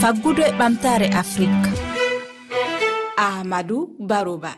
faggudu e ɓamtare afrique ahmadou barouba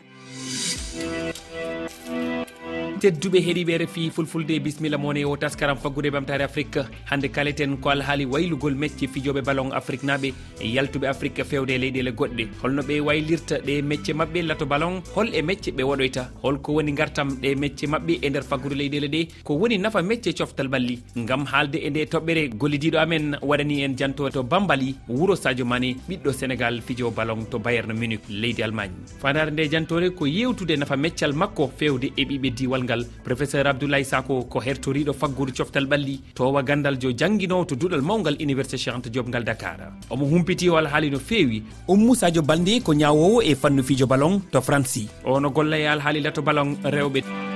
tedduɓe heeɗiɓe refi fulfulde bisimilla moon e o taskaram faggude ɓamtare afrique. Hande kaleten ko alhaali waylugol mecce fijoɓe ballon afrique naɓe e yaltuɓe afrique fewde e leyɗele goɗɗe. Holno ɓe waylirta ɗe mecce mabɓe lato ballon hol e mecce ɓe waɗoyta. Holko woni gartam ɗe mecce mabɓe e nder faggude leyɗele ɗe ko woni nafa mecce coftal balli. Gam haalde e nde toɓɓere gollidiɗo amen waɗani en janto to bambali wuuro sadio mané ɓiɗɗo sénégal fijo ballon to bayerno munich leydi allemagne. Fandare nde jantore ko yewtude nafa meccal makko fewde e ɓiɓe diwal caggal professeur abdoulaye sako ko hertoriɗo faggudu coftal ɓalli towa gandal jo jangguinowo to duɗal mawgal université cheikh anta diop ngal dakar. Omo humpiti o alhaali no feewi. Ummu sadio balde ko ñawowo e fannu fijo ballon to franci ono golla e alhaali lato ballon rewɓe.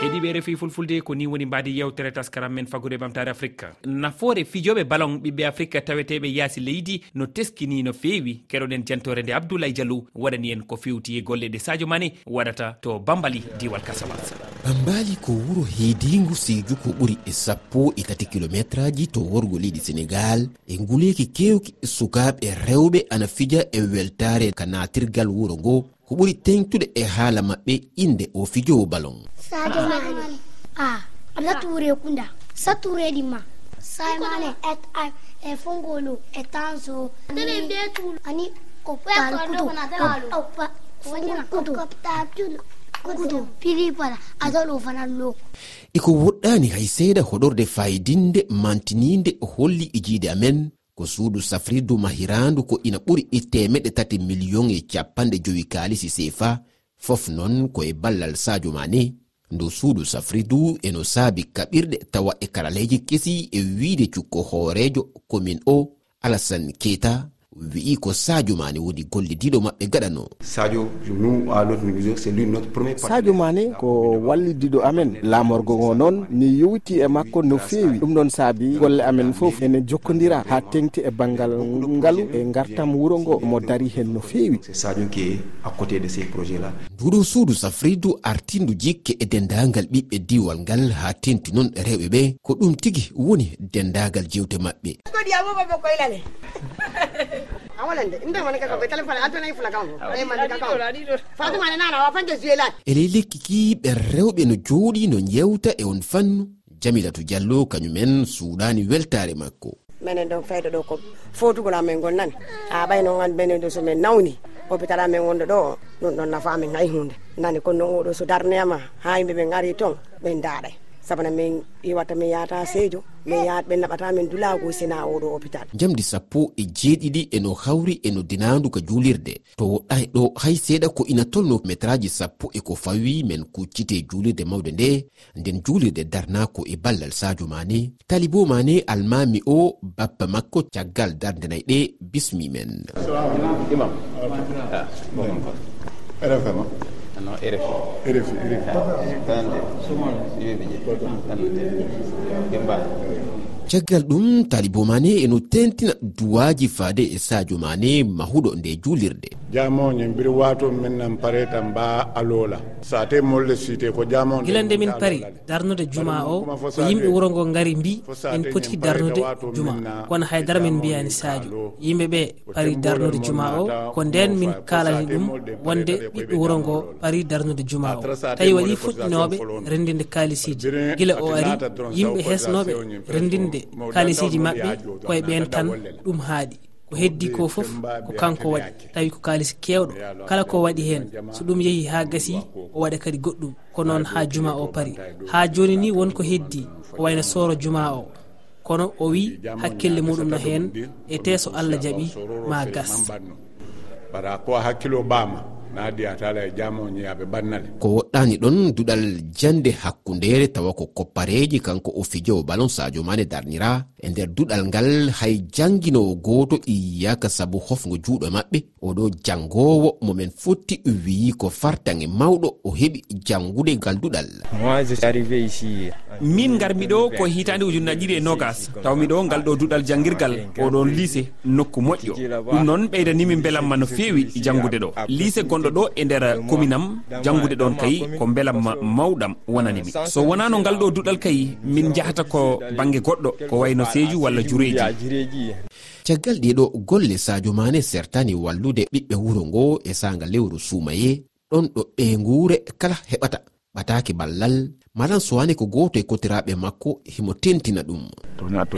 heeɗiɓe refi fulfulde ko ni woni mbadi yewtere taskaram men fagude ɓamtare afrique nafoore fijoɓe balon ɓiɓɓe afrique taweteɓe yaasi leydi no teskini no feewi. Keɗoɗen jantore nde abdoulaye diallo waɗani en ko fewti e golle ɗe sadio mane waɗata to bambali diwal kasawas bambali ko wuuro heedingu siju ko ɓuri e sappo e tati kilométre aji to worgo leydi sénégal. E nguleyki kewki e sukaɓe rewɓe ana fija e weltare ka natirgal wuuro ngo. Ko ɓuri tengtude e haala maɓɓe inde o fijowo balon sadio mane. A aɗa ture kunda. Sa turedi ma. Saimane et e fongolo e tanso ani kutu piripala atalo fananno iko woɗɗani hay seeɗa hoɗorde fayidinde mantininde holli e ijiide amen. Ko suudu safrirdu mahirandu ko ina ɓuri e temeɗe tati million e capanɗe jowi kaalisi sefa fof noon e ballal sadio mane ndu suudu safridu eno saabi kaɓirɗe tawa e karaleji kesi e wiide cukko hoorejo commune o alassane keta wi'i ko sadio mane woni gollidiɗo maɓɓe gaɗano sadio mane ko wallidiɗo amen. Lamorgo ngo noon ni yewti e makko no feewi. Ɗum ɗon saabi golle amen foof ene jokkodira ha tengti e banggal ngalu e gartam wuuro ngo mo dari hen no feewi. Nduɗo suudu safridu artindu jikke e dendagal ɓiɓɓe diwal ngal ha tenti noon rewɓe ɓe. Ko ɗum tigi woni dendagal jewte maɓɓe. ele lekkikiɓe rewɓe no jooɗi no jewta e on fannu. Jamilatu diallo kañumen suuɗani weltare makko. Minen ɗon fayde ɗo ko fotugol amen gol nani a ɓay noon an minen ɗo somin nawni. Hôpital amen wonɗo ɗo ɗum ɗon nafa amen hay hunde nani kono noon oɗo so darneyama ha yimɓe ɓen ari toon ɓen daaɗay saabana min iwatta min yahata seedio min yahat ɓe naɓata min dulago sina oɗo hôpital jamdi sappo e jeeɗiɗi eno hawri eno dinandu ka juulirde. To woɗɗai e ɗo hay seeɗa ko ina tolno métraji sappo e ko fawi men kuccite juulirde mawde nde nden juulirde darnako e ballal sadio mane talibo mane almami o bappa makko caggal darde nayi ɗe bismi men. non rfi rfi rfi tanade wiɓe je tanade gembaɗe caggal ɗum talibo mane eno tentina duwaji faade e sadio mane mahuɗo nde juulirde. Jamoñe mbiri wato min nan pare tan mba alola sa te molle site ko jamon gilande min pari darnude juma o ko yimɓe wuuro ngo gari mbi en poti darnude juma. kono haydara min mbiyani sadio yimɓeɓe pari darnude juma o ko nden min kalani ɗum wonde ɓiɓɓe wuuro ngo pari darnude juma o. tawi waɗi fuɗɗinoɓe rendinde kalisiji guila o ari yimɓe hesnoɓe rendinde kalisiji maɓɓe koye ɓen tan ɗum haaɗi ko heddi ko foof ko kanko waɗi. Tawi ko kalis kewɗo kala ko waɗi hen so ɗum yeehi ha gasi o waɗa kadi goɗɗum ko noon ha juma o paari ha joni ni wonko heddi o wayno soro juma o. Kono o wi hakkille muɗum no hen e teso allah jaaɓi ma gas. Bara ko hakkilo bama naadi a taala e jamoñi yaɓe bannale. Ko woɗɗani ɗon duɗal jande hakkundere tawa ko koppareji kanko o fijowo balon sadio mane darnira e nder duɗal ngal hay janginowo goto iyaka saabu hofgo juuɗo maɓɓe. Oɗo jangowo momin fotti wiyi ko fartange mawɗo o heɓi jangude ngal duɗal. Moi, je suis arrivé ici min garmi ɗo ko hitande ujunnaji ɗiɗi e nogas. Taw miɗo ngal ɗo duɗal jangguirgal oɗon lycée nokku moƴƴo. Ɗum noon ɓeydanimi belamma no fewi jangude ɗo. Lycée gonɗo ɗo e nder commune am janggude ɗon kayi ko beelamma mawɗam wonanimi so wonano ngal ɗo duɗal kayi min jahata ko banggue goɗɗo ko wayno seeju walla jureji caggal ɗiɗo golle sadio mane sertani wallude ɓiɓɓe wuro ngo e sangal lewru sumaye ɗon ɗo ɓe nguure kala heɓata. ɓataki ballal malan sowani ko goto e kotiraɓe makko himo tentina ɗum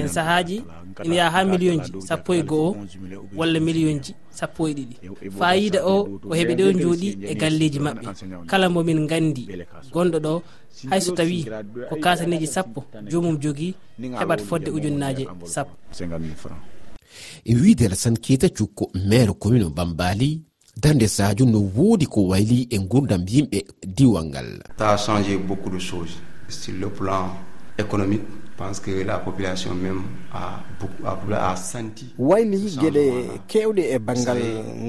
en sahaji ina yaha ha millionji sappo e goho walla million ji sappo e ɗiɗi fayida o o heeɓe ɗo jooɗi e galleji maɓɓe kala momin gandi gonɗo ɗo hayso tawi ko kasaneji sappo jomum jogui heɓat fodde ujunnaje sappo e wiide alassane keita cukko maire commune bambali darde sadio no woodi ko wayli e gurdam yimɓe diwal ngal. économique pense que la population même a, a, a senti. Wayli gueɗe kewɗe e banggal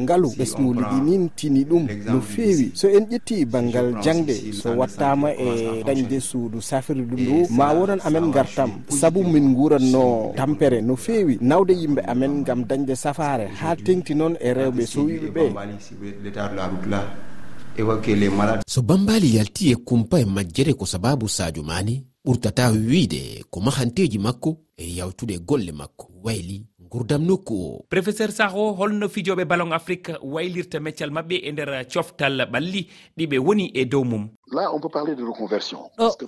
ngaalu ɓesngu liɗinin tini ɗum no feewi. So en ƴetti banggal jangde so wattama e dañde suudu safiri ɗum ɗo ma wonan amen gartam saabu min guranno tampere no feewi. Nawde yimɓe amen gam dañde safare ha tengti noon e rewɓe sowiɓe ɓe so bambali yalti e kumpa e majjere ko sababu sadio mani ɓurtata wiide ko mahanteji makko e yawtude golle makko wayli. gurdam nokku o. Professeur saho holno fijoɓe ballon afrique waylirta meccal mabɓe e nder coftal ɓalli ɗiɓe woni e dow mum. Ɗo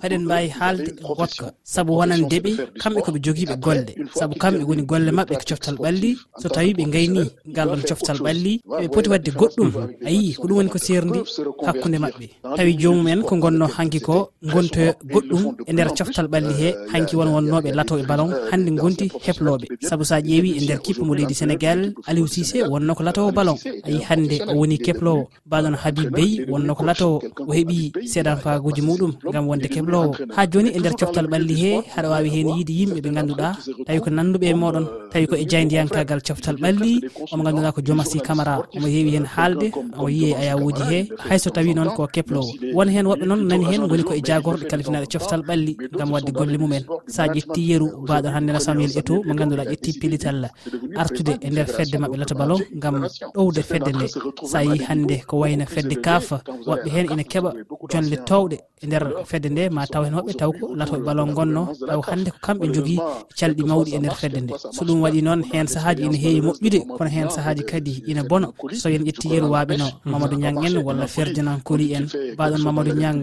eɗen oh, mbawi haalde gotka saabu wonande ɓe kamɓe koɓe jogiiɓe golle. saabu kamɓe woni golle maɓɓe ko coftal ɓalli so tawi ɓe gayni ngal ɗon coftal ɓalli ɓe poti wadde goɗɗum a yii ko ɗum woni ko serndi hakkude maɓɓe. Tawi jomumen ko gonno hanki ko gontoyo goɗɗum e nder coftal ɓalli he hanki won wonnoɓe lato e ballon hande gonti heploɓe saabu sa ƴeewi e nder kippa mo leydi sénégal aliou sisé wonno ko latowo ballon. Ayi hannde o woni keplowo mbaɗon habib bey wonno ko latowo o heeɓi seeɗan faaguji muɗum gam wonde keblowo ha joni e nder coftal ɓalli he haɗa wawi hen yiide yimɓe ɓe ganduɗa tawi ko nanduɓe e moɗon tawi ko e jayndiyankagal coftal ɓalli omo ganduɗa ko jomasi camara. Omo heewi hen haalde omo yiiye ayawuji he. Hayso tawi noon ko keplowo won hen woɓɓe noon nani hen woni ko e jagorɗe kalfinaɗe coftal ɓalli gam wadde golle mumen. Sa ƴetti yeru baɗon hannde samuel eto mo ganduɗa ƴetti pellital allah artude e nder fedde maɓɓe lata ballon gam ɗowde fedde nde. Sa yi hannde ko wayno fedde kaafa woɓɓe heen ina keɓa jonle towɗe e nder fedde nde. Ma taw hen hoɓɓe taw ko latoɓe ballon gonno taw hannde ko kamɓe jogii calɗi mawɗi e nder fedde nde. So ɗum waɗi noon heen sahaji ina heewi moƴƴude kono heen sahaji kadi ina bona so yen ƴetti yeru waaɓeno mamadou ñang en walla ferdinand koli en mbaɗon mamadou ñang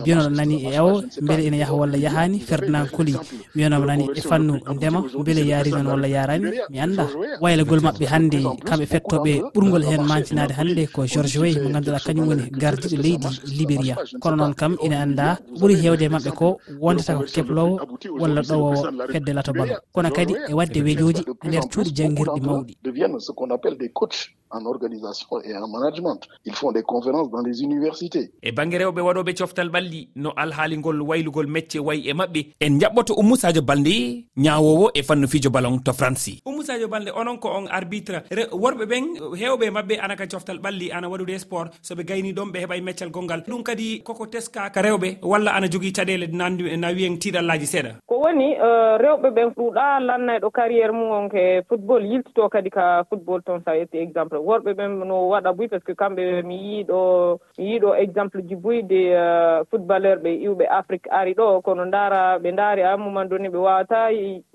mbiyanoɗo nani e ewo beele ina yaha walla yahani ferdinand koli wiyanoma nani e fannu ndema beele yaari noon walla yarani mi annda waylagol maɓɓe hannde kamɓe fettoɓe ɓurgol hen mantinade hannde ko george wey mo ganduɗa kañum woni gardiɗo leydi libéria kono noon kam ina annda ɓuuri hewde e maɓɓe ko wondata ko keplowo walla ɗowowo fedde lato balo. Kono kadi e wadde weejoji e nder cuuɗi janguirɗi mawɗi. en organisation et en management. Ils font des conférences dans les universités. E banggue rewɓe waɗoɓe coftal ɓalli no alhaalingol waylugol mecce wayi e maɓɓe. En jaɓɓoto ummousadio balde ñawowo e fannu fijo ballon to franci ummousadio balde onon ko on arbitre. Worɓe ɓen hewɓe maɓɓe ana ka coftal ɓalli ana waɗude sport. Soɓe gayni ɗon ɓe heɓay e meccal gongal. Ɗum kadi koko teskaka rewɓe walla ana jogui caɗele na wiyen tiɗallaji seeɗa. Ko woni euh, rewɓe ɓen ɗuɗa lannayɗo carriére mum on ke football. Yiltito kadi ka football toon sa ƴetti exemple. worɓe ɓen no waɗa buy par ce que kamɓe mi yiiɗo mi yiiɗo exemple ji buyde euh, footballeur ɓe iwɓe Afrique ari ɗo kono ndaara ɓe ndaari daari moment donné ɓe wawata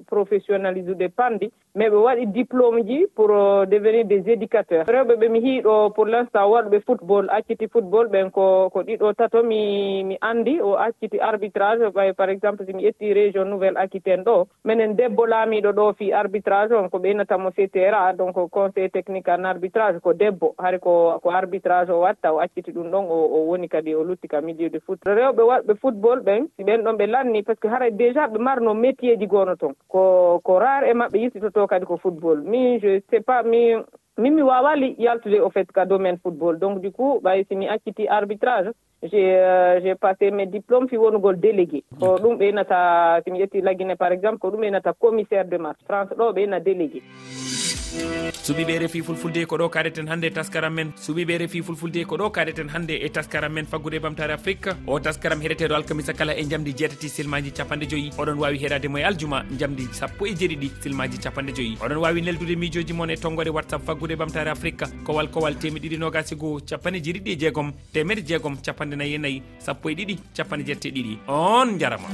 professionnalise :fra ude pamɗi mais ɓe waɗi diplôme ji pour euh, devenir des éducateurs. Rewɓe ɓe mi hiiɗo pour l' instant waɗɓe football acciti football ɓen ko ko ɗiɗo tato mi mi andi o acciti arbitrage ɓay par exemple si mi ƴetti région nouvelle :fra Aquitaine ɗo minen debbo laamiɗo ɗo fi arbitrage on ko ɓeynatamo CTRA donc conseil technique en :fra arbitrage arbitrage ko debbo hari ko ko arbitrage o watta o acciti ɗum ɗon o woni kadi o lutti ka milieu de foot rewɓe waɗɓe football ɓen si ɓen ɗon ɓe lanni par ce que haray déjà ɓe marno métier ji gono toon ko ko rare e maɓɓe yittitoto kadi ko football. Min je sais pas mi min mi wawali yaltude au fait ka domaine football. Donc du coup ɓay si mi acciti arbitrage j'ai euh, j'ai passé mes diplômes fi wonugol délégué. Ko ɗum ɓeynata si mi ƴetti laguine par exemple ko ɗum ɓeynata commissaire de marche france ɗo ɓeyna délégué. suɓiɓe refi fulfulde ko ɗo kadeten hannde e taskaram men. Suɓiɓe refi fulfulde ko ɗo kadeten hannde e taskaram men. Faggude bamtare afrique o taskaram heɗeteɗo alkamisa kala e jamdi jeetati silmaji capanɗe joyyi oɗon wawi heɗade mo e aljuma jamdi sappo e jeeɗiɗi silmaji capanɗe joyyi oɗon wawi neldude miijoji moon e tonggode whatsapp faggude bamtare afrique. Kowal kowal temeɗiɗi nogasi goho capanɗe jeeɗiɗi e jeegom temedde jeegom capanɗe nayyi e nayyi sappo e ɗiɗi capanɗe jeette e ɗiɗi. On jarama